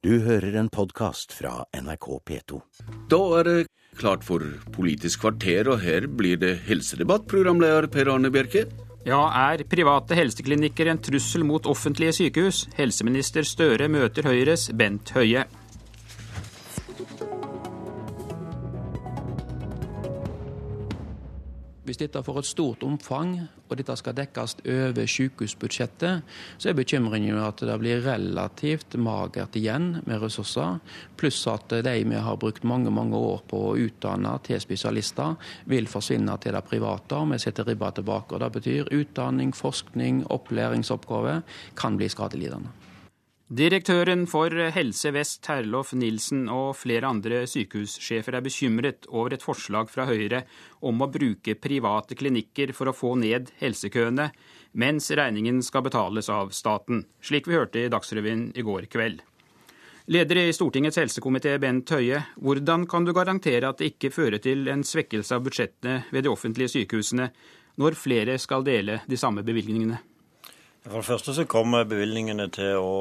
Du hører en podkast fra NRK P2. Da er det klart for Politisk kvarter, og her blir det helsedebatt, programleder Per Arne Bjerke. Ja, er private helseklinikker en trussel mot offentlige sykehus? Helseminister Støre møter Høyres Bent Høie. Hvis dette får et stort omfang, og dette skal dekkes over sykehusbudsjettet, så er bekymringen at det blir relativt magert igjen med ressurser. Pluss at de vi har brukt mange mange år på å utdanne til spesialister, vil forsvinne til det private. og Vi setter ribba tilbake. og Det betyr utdanning, forskning, opplæringsoppgaver kan bli skadelidende. Direktøren for Helse Vest, Terlof Nilsen, og flere andre sykehussjefer er bekymret over et forslag fra Høyre om å bruke private klinikker for å få ned helsekøene, mens regningen skal betales av staten, slik vi hørte i Dagsrevyen i går kveld. Leder i Stortingets helsekomité, Bent Høie, hvordan kan du garantere at det ikke fører til en svekkelse av budsjettene ved de offentlige sykehusene, når flere skal dele de samme bevilgningene? For det første så kommer bevilgningene til å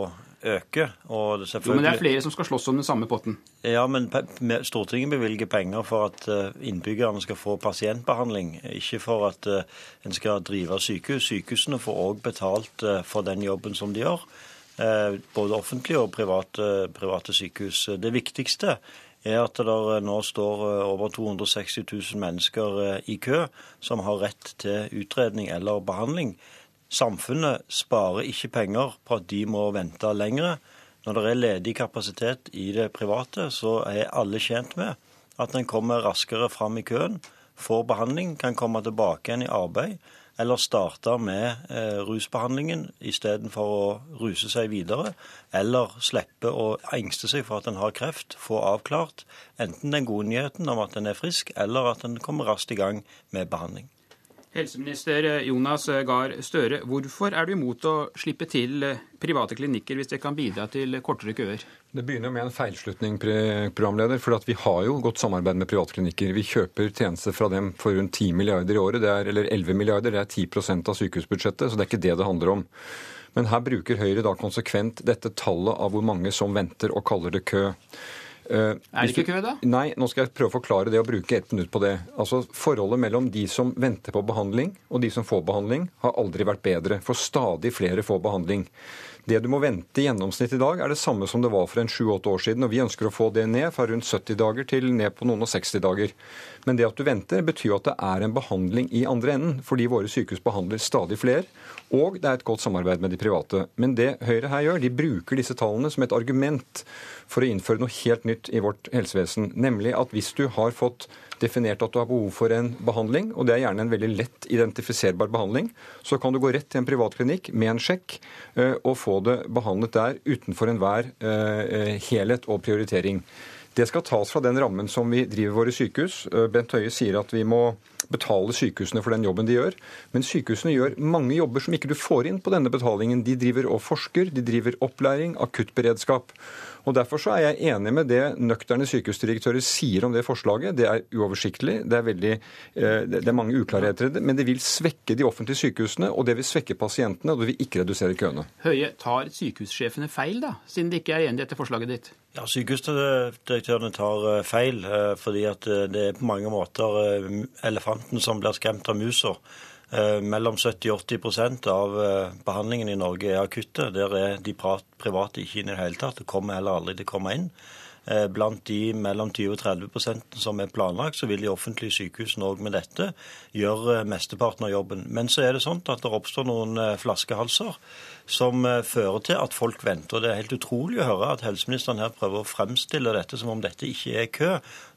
øke. Og jo, men det er flere som skal slåss om den samme potten? Ja, men Stortinget bevilger penger for at eh, innbyggerne skal få pasientbehandling, ikke for at eh, en skal drive sykehus. Sykehusene får òg betalt eh, for den jobben som de gjør. Både offentlige og private, private sykehus. Det viktigste er at det nå står over 260 000 mennesker i kø som har rett til utredning eller behandling. Samfunnet sparer ikke penger på at de må vente lengre. Når det er ledig kapasitet i det private, så er alle tjent med at en kommer raskere fram i køen, får behandling, kan komme tilbake igjen i arbeid, eller starte med eh, rusbehandlingen istedenfor å ruse seg videre, eller slippe å engste seg for at en har kreft, få avklart enten den gode nyheten om at en er frisk, eller at en kommer raskt i gang med behandling. Helseminister Jonas Gahr Støre, hvorfor er du imot å slippe til private klinikker hvis det kan bidra til kortere køer? Det begynner med en feilslutning, programleder. For vi har jo godt samarbeid med private klinikker. Vi kjøper tjenester fra dem for rundt 10 milliarder i året, er, eller 11 milliarder. Det er 10% av sykehusbudsjettet, så det er ikke det det handler om. Men her bruker Høyre da konsekvent dette tallet av hvor mange som venter, og kaller det kø. Uh, er det ikke kø, da? Nei, nå skal jeg prøve å forklare det og bruke ett minutt på det. Altså, Forholdet mellom de som venter på behandling og de som får behandling, har aldri vært bedre. For stadig flere får behandling. Det du må vente i gjennomsnitt i dag, er det samme som det var for en sju-åtte år siden. og Vi ønsker å få det ned fra rundt 70 dager til ned på noen og 60 dager. Men det at du venter, betyr at det er en behandling i andre enden, fordi våre sykehus behandler stadig flere. Og det er et godt samarbeid med de private. Men det Høyre her gjør, de bruker disse tallene som et argument for å innføre noe helt nytt i vårt helsevesen. Nemlig at hvis du har fått definert at du har behov for en behandling, og det er gjerne en veldig lett identifiserbar behandling, så kan du gå rett til en privatklinikk med en sjekk eh, og få det behandlet der utenfor enhver eh, helhet og prioritering. Det skal tas fra den rammen som vi driver våre sykehus. Eh, Bent Høie sier at vi må betale sykehusene for den jobben de gjør. Men sykehusene gjør mange jobber som ikke du får inn på denne betalingen. De driver og forsker, de driver opplæring, akuttberedskap. Og Derfor så er jeg enig med det nøkterne sykehusdirektører sier om det forslaget. Det er uoversiktlig, det er, veldig, eh, det er mange uklarheter i det, men det vil svekke de offentlige sykehusene, og det vil svekke pasientene, og det vil ikke redusere køene. Høie, tar sykehussjefene feil, da, siden de ikke er enig i dette forslaget ditt? Ja, Sykehusdirektørene tar eh, feil, eh, fordi at det er på mange måter elefanten som blir skremt av musa. Eh, mellom 70 og 80% av eh, behandlingen i Norge er akutte. Der er de private ikke inne i det hele tatt. Det kommer heller aldri til å komme inn. Eh, blant de mellom 20 og 30% som er planlagt, så vil de offentlige sykehusene òg med dette gjøre mesteparten av jobben. Men så er det sånn at det oppstår noen flaskehalser som fører til at folk venter. Og Det er helt utrolig å høre at helseministeren her prøver å fremstille dette som om dette ikke er kø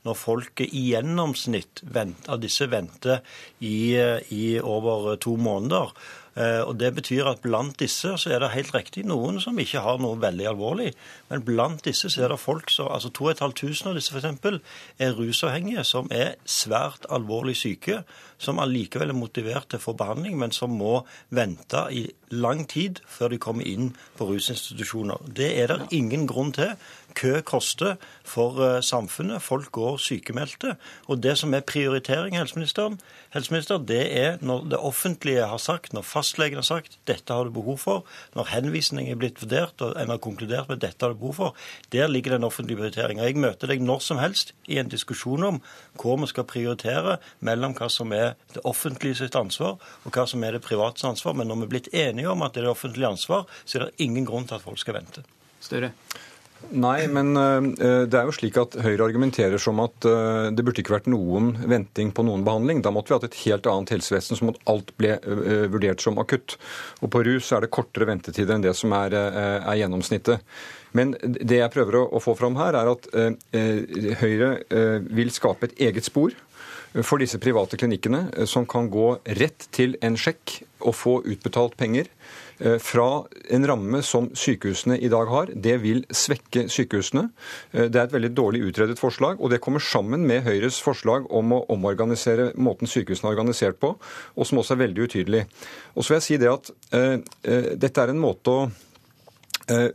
når folk i gjennomsnitt av disse venter i, i over to måneder. Eh, og Det betyr at blant disse så er det helt riktig noen som ikke har noe veldig alvorlig. Men blant disse så er det folk som altså 2500 av disse f.eks. er rusavhengige, som er svært alvorlig syke, som allikevel er motivert til å få behandling, men som må vente i lang tid før de kommer inn på rusinstitusjoner. Det er det ingen grunn til. Kø koster for eh, samfunnet. Folk går sykemeldte. Og det som er prioritering, helseministeren, helseminister, det er når det offentlige har sagt, når fastlegen har sagt dette har du behov for, når henvisning er blitt vurdert og en har konkludert med dette har du behov for, der ligger den offentlige prioriteringa. Jeg møter deg når som helst i en diskusjon om hvor vi skal prioritere mellom hva som er det offentlige sitt ansvar og hva som er det private ansvar. Men når vi er blitt enige om at det er offentlig ansvar, så er det ingen grunn til at folk skal vente. Større. Nei, men uh, det er jo slik at Høyre argumenterer som at uh, det burde ikke vært noen venting på noen behandling. Da måtte vi hatt et helt annet helsevesen som at alt ble vurdert som akutt. Og på rus er det kortere ventetider enn det som er, er gjennomsnittet. Men det jeg prøver å, få fram her, er at Høyre vil skape et eget spor for disse private klinikkene, som kan gå rett til en sjekk og få utbetalt penger Eh, fra en ramme som sykehusene i dag har. Det vil svekke sykehusene. Eh, det er et veldig dårlig utredet forslag, og det kommer sammen med Høyres forslag om å omorganisere måten sykehusene er organisert på, og som også er veldig utydelig. Og så vil jeg si det at uh, dette er en måte å Eh,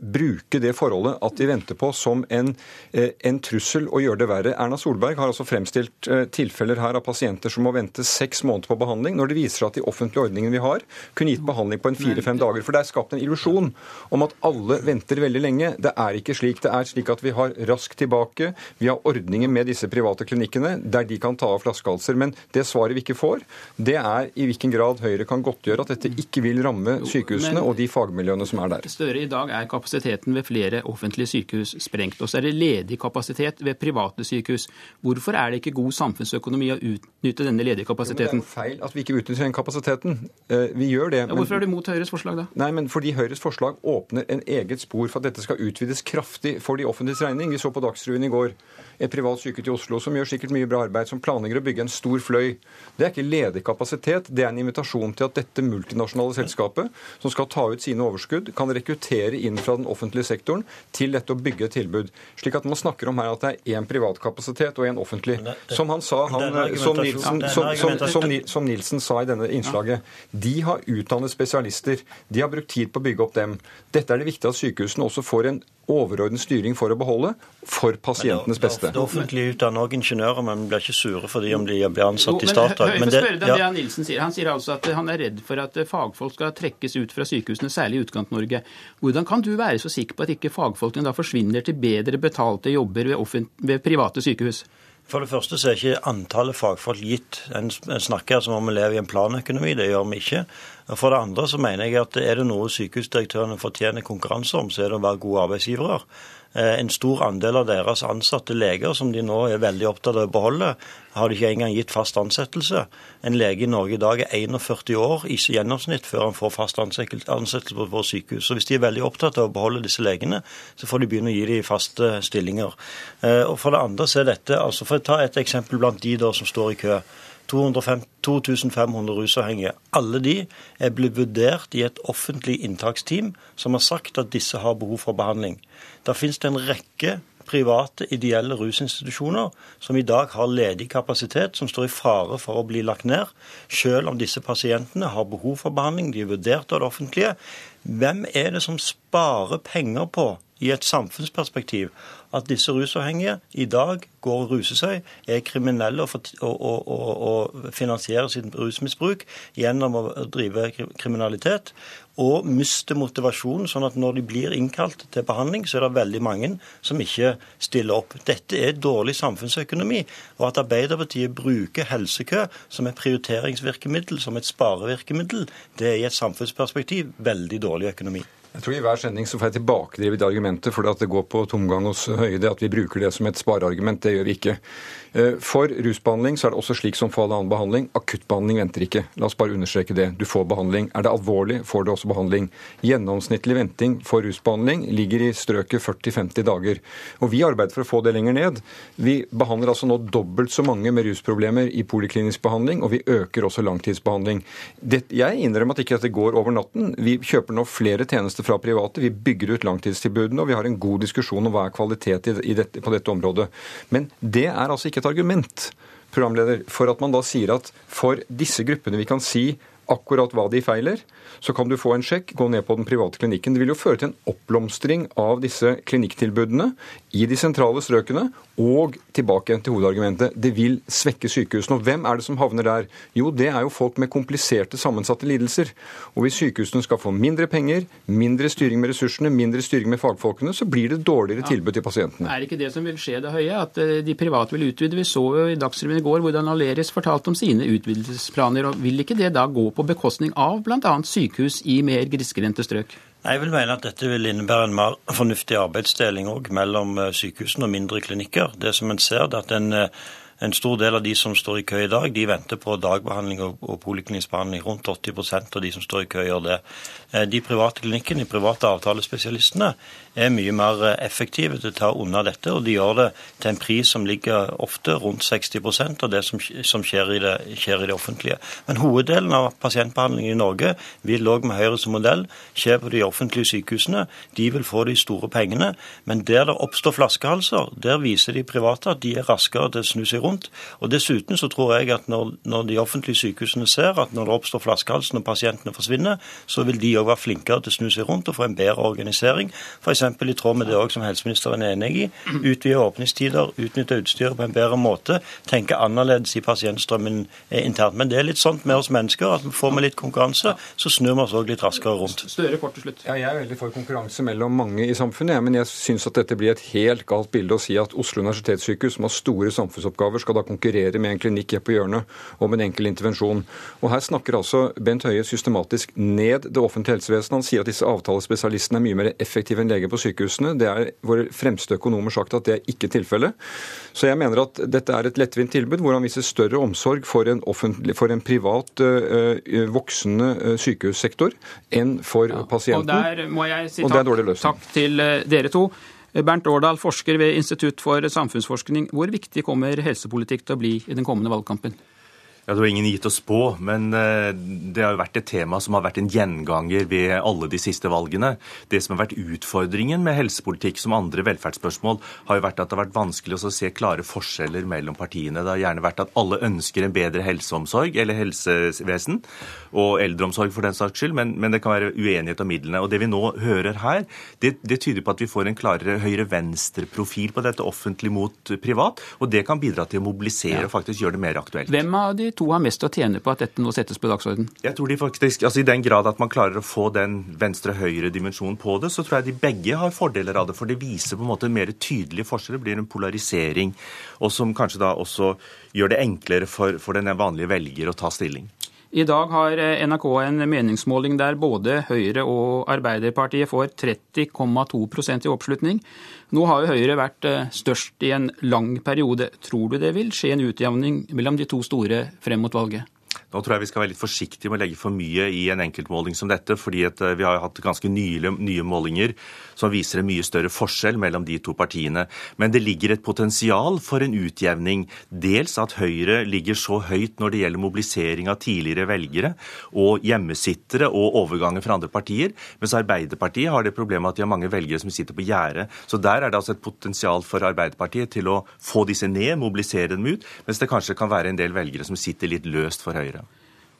bruke det forholdet at de venter på som en, eh, en, trussel og gjøre det verre. Erna Solberg har altså fremstilt eh, tilfeller her av pasienter som må vente seks måneder på behandling, når det viser seg at de offentlige ordningene vi har, kunne gitt behandling på en fire-fem dager. For det er skapt en illusjon om at alle venter veldig lenge. Det er ikke slik. Det er slik at vi har Raskt tilbake, vi har ordninger med disse private klinikkene der de kan ta av flaskehalser. Men det svaret vi ikke får, det er i hvilken grad Høyre kan godtgjøre at dette ikke vil ramme sykehusene og de fagmiljøene som er der. Støre, i dag er kapasiteten ved flere offentlige sykehus sprengt. Og så er det ledig kapasitet ved private sykehus. Hvorfor er det ikke god samfunnsøkonomi å utnytte denne ledige kapasiteten? Jo, det er jo feil at vi ikke utnytter den kapasiteten. Eh, vi gjør det. Ja, hvorfor er du mot Høyres forslag, da? Nei, men Fordi Høyres forslag åpner en eget spor for at dette skal utvides kraftig for de offentliges regning. Vi så på Dagsrevyen i går et privat sykehus i Oslo som gjør sikkert mye bra arbeid, som planlegger å bygge en stor fløy. Det er ikke ledig kapasitet, det er en invitasjon til at dette multinasjonale selskapet, som skal ta ut sine overskudd, kan rekruttere inn fra den offentlige sektoren til dette å bygge et tilbud. Slik at man snakker om her at det er én privat kapasitet og én offentlig. Som han sa, han, som, Nilsen, som, som, som, Nilsen sa i denne innslaget, de har utdannet spesialister. De har brukt tid på å bygge opp dem. Dette er det viktig at sykehusene også får en overordnet styring for å beholde, for pasientenes beste. Det offentlige utdanner også ingeniører, men blir ikke sure fordi om de blir ansatt i Statoil. Men det, ja. det Nilsen sier. Han sier altså at han er redd for at fagfolk skal trekkes ut fra sykehusene, særlig i Utkant-Norge. Hvordan kan du være så sikker på at ikke fagfolkene da forsvinner til bedre betalte jobber ved, ved private sykehus? For det første så er ikke antallet fagfolk gitt. En snakker som om vi lever i en planøkonomi. Det gjør vi ikke. For det andre så mener jeg at er det noe sykehusdirektørene fortjener konkurranse om, så er det å være gode arbeidsgivere. Eh, en stor andel av deres ansatte leger, som de nå er veldig opptatt av å beholde, har de ikke engang gitt fast ansettelse. En lege i Norge i dag er 41 år i gjennomsnitt før han får fast ansettelse på vårt sykehus. Så hvis de er veldig opptatt av å beholde disse legene, så får de begynne å gi dem faste stillinger. Eh, og For det andre så er dette, altså for å ta et eksempel blant de da som står i kø. 2500 rusavhengige. Alle de er blitt vurdert i et offentlig inntaksteam som har sagt at disse har behov for behandling. Der finnes det en rekke private, ideelle rusinstitusjoner som i dag har ledig kapasitet, som står i fare for å bli lagt ned, selv om disse pasientene har behov for behandling, de er vurdert av det offentlige. Hvem er det som sparer penger på, i et samfunnsperspektiv, at disse rusavhengige i dag går og ruser seg, er kriminelle og, og, og, og finansierer sitt rusmisbruk gjennom å drive kriminalitet, og mister motivasjonen, sånn at når de blir innkalt til behandling, så er det veldig mange som ikke stiller opp. Dette er dårlig samfunnsøkonomi. Og at Arbeiderpartiet bruker helsekø som et prioriteringsvirkemiddel, som et sparevirkemiddel, det er i et samfunnsperspektiv veldig dårlig økonomi. Jeg tror I hver sending så får jeg tilbakedrevet argumentet, for det går på tomgang hos Høie. At vi bruker det som et spareargument, det gjør vi ikke. Eh, for rusbehandling så er det også slik som for all annen behandling. Akuttbehandling venter ikke. La oss bare understreke det. Du får behandling. Er det alvorlig, får du også behandling. Gjennomsnittlig venting for rusbehandling ligger i strøket 40-50 dager. Og vi arbeider for å få det lenger ned. Vi behandler altså nå dobbelt så mange med rusproblemer i poliklinisk behandling, og vi øker også langtidsbehandling. Det, jeg innrømmer at ikke dette går over natten. Vi kjøper nå flere tjenester fra private, vi bygger ut langtidstilbudene, og vi har en god diskusjon om hva er kvalitet dette, på dette området. Men det er altså ikke et argument programleder, for at man da sier at for disse gruppene vi kan si akkurat hva de feiler, så kan du få en sjekk, gå ned på den private klinikken. Det vil jo føre til en oppblomstring av disse klinikktilbudene i de sentrale strøkene, og tilbake til hovedargumentet, det vil svekke sykehusene. Og hvem er det som havner der? Jo, det er jo folk med kompliserte, sammensatte lidelser. Og hvis sykehusene skal få mindre penger, mindre styring med ressursene, mindre styring med fagfolkene, så blir det dårligere tilbud til pasientene. Er det ikke det som vil skje det høye, at eh, de private vil utvide? Vi så jo i Dagsrevyen i går hvordan Aleris fortalte om sine utvidelsesplaner. og Vil ikke det da gå på bekostning av bl.a. sykehus i mer grisgrendte strøk? Jeg vil mene at dette vil innebære en mer fornuftig arbeidsdeling òg mellom eh, sykehusene og mindre klinikker. Det som en ser, er at en, eh, en, stor del av de som står i kø i dag, de venter på dagbehandling og, og poliklinisk. Rundt 80% av de som står i kø, gjør det. Eh, de private klinikkene, de private avtalespesialistene, er mye mer effektive til å ta unna dette, og de gjør det til en pris som ligger ofte rundt 60% av det som, som skjer, i det, skjer, i det, offentlige. Men hoveddelen av pasientbehandlingen i Norge vil òg med Høyre som modell skje på de offentlige sykehusene. De vil få de store pengene. Men der det oppstår flaskehalser, der viser de private at de er raskere til å snu seg rundt. Og Dessuten så tror jeg at når, når de offentlige sykehusene ser at når det oppstår flaskehalser når pasientene forsvinner, så vil de òg være flinkere til å snu seg rundt og få en bedre organisering. For i tråd med det også som helseministeren er enig i. Utvide åpningstider, utnytte utstyret på en bedre måte. Tenke annerledes i pasientstrømmen internt. Men det er litt sånt med oss mennesker at får vi litt konkurranse, så snur vi oss òg litt raskere rundt. Støre kort til slutt. Ja, jeg er veldig for konkurranse mellom mange i samfunnet, men jeg syns at dette blir et helt galt bilde å si at Oslo universitetssykehus, som har store samfunnsoppgaver, skal da konkurrere med en klinikk her på hjørnet om en enkel intervensjon. Og Her snakker altså Bent Høie systematisk ned det offentlige helsevesenet. Han sier at disse avtalespesialistene er mye mer effektive enn leger på sykehusene. Det er våre fremste økonomer sagt at det er ikke tilfellet. Så jeg mener at dette er et lettvint tilbud hvor han viser større omsorg for en, for en privat, voksende sykehussektor enn for ja, pasienten. Og der må jeg si takk, takk til dere to. Bernt Årdal, forsker ved Institutt for samfunnsforskning. Hvor viktig kommer helsepolitikk til å bli i den kommende valgkampen? Ja, Det var ingen gitt å spå, men eh, det har jo vært et tema som har vært en gjenganger ved alle de siste valgene. Det som har vært utfordringen med helsepolitikk som andre velferdsspørsmål, har jo vært at det har vært vanskelig å se klare forskjeller mellom partiene. Det har gjerne vært at alle ønsker en bedre helseomsorg eller helsevesen, og eldreomsorg for den saks skyld, men, men, det kan være uenighet om midlene. Og Det vi nå hører her, det, det tyder på at vi får en klarere høyre-venstre-profil på dette offentlig mot privat, og det kan bidra til å mobilisere og faktisk gjøre det mer aktuelt. Hvem av de to har mest å tjene på at dette nå settes på dagsorden? Jeg tror de faktisk, altså I den grad at man klarer å få den venstre-høyre-dimensjonen på det, så tror jeg de begge har fordeler av det. For det viser på en måte mer tydelig forskjell. Det blir en polarisering, og som kanskje da også gjør det enklere for, for den vanlige velger å ta stilling. I dag har NRK en meningsmåling der både Høyre og Arbeiderpartiet får 30,2% i oppslutning. Nå har jo Høyre vært eh, størst i en lang periode. Tror du det vil skje en utjevning mellom de to store frem mot valget? Nå tror jeg vi skal være litt forsiktige med å legge for mye i en enkeltmåling som dette, fordi eh, vi har hatt ganske nye, nye målinger som viser en mye større forskjell mellom de to partiene. Men det ligger et potensial for en utjevning. Dels at Høyre ligger så høyt når det gjelder mobilisering av tidligere velgere og hjemmesittere og overganger fra andre partier, mens Arbeiderpartiet har det problemet at de har mange velgere som sitter på gjerdet. Så der er det altså et potensial for Arbeiderpartiet til å få disse ned, mobilisere dem ut, mens det kanskje kan være en del velgere som sitter litt løst for Høyre.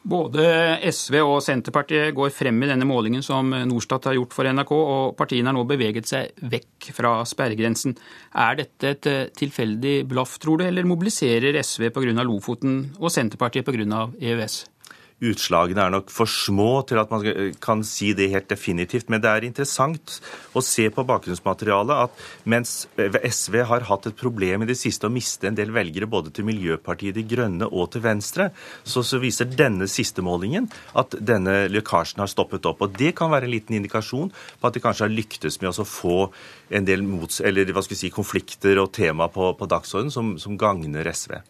Både SV og Senterpartiet går frem i denne målingen som Norstat har gjort for NRK, og partiene har nå beveget seg vekk fra sperregrensen. Er dette et eh, tilfeldig blaff, tror du, eller mobiliserer SV pga. Lofoten og Senterpartiet pga. EØS? Utslagene er nok for små til at man kan si det helt definitivt. Men det er interessant å se på bakgrunnsmaterialet at mens SV har hatt et problem i det siste å miste en del velgere både til Miljøpartiet De Grønne og til Venstre, så, så viser denne siste målingen at denne lekkasjen har stoppet opp. Og Det kan være en liten indikasjon på at de kanskje har lyktes med å få en del mots, eller, si, konflikter og tema på, på dagsordenen som, som gagner SV.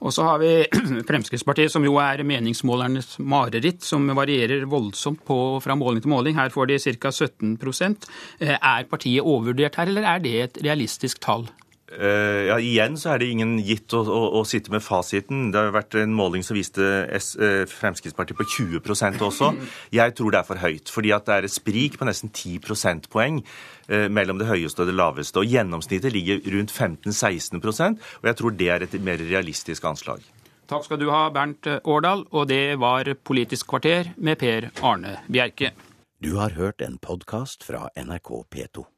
Og så har vi Fremskrittspartiet, som jo er meningsmålernes mareritt, som varierer voldsomt på, fra måling til måling. Her får de ca. 17 eh, Er partiet overvurdert her, eller er det et realistisk tall? Uh, ja, Igjen så er det ingen gitt å, å, å, sitte med fasiten. Det har vært en måling som viste S, uh, Fremskrittspartiet på 20% også. Jeg tror det er for høyt, fordi at det er et sprik på nesten 10 prosentpoeng uh, mellom det høyeste og det laveste. Og Gjennomsnittet ligger rundt 15-16% og jeg tror det er et mer realistisk anslag. Takk skal du ha, Bernt Årdal. Og det var Politisk kvarter med Per Arne Bjerke. Du har hørt en podkast fra NRK P2.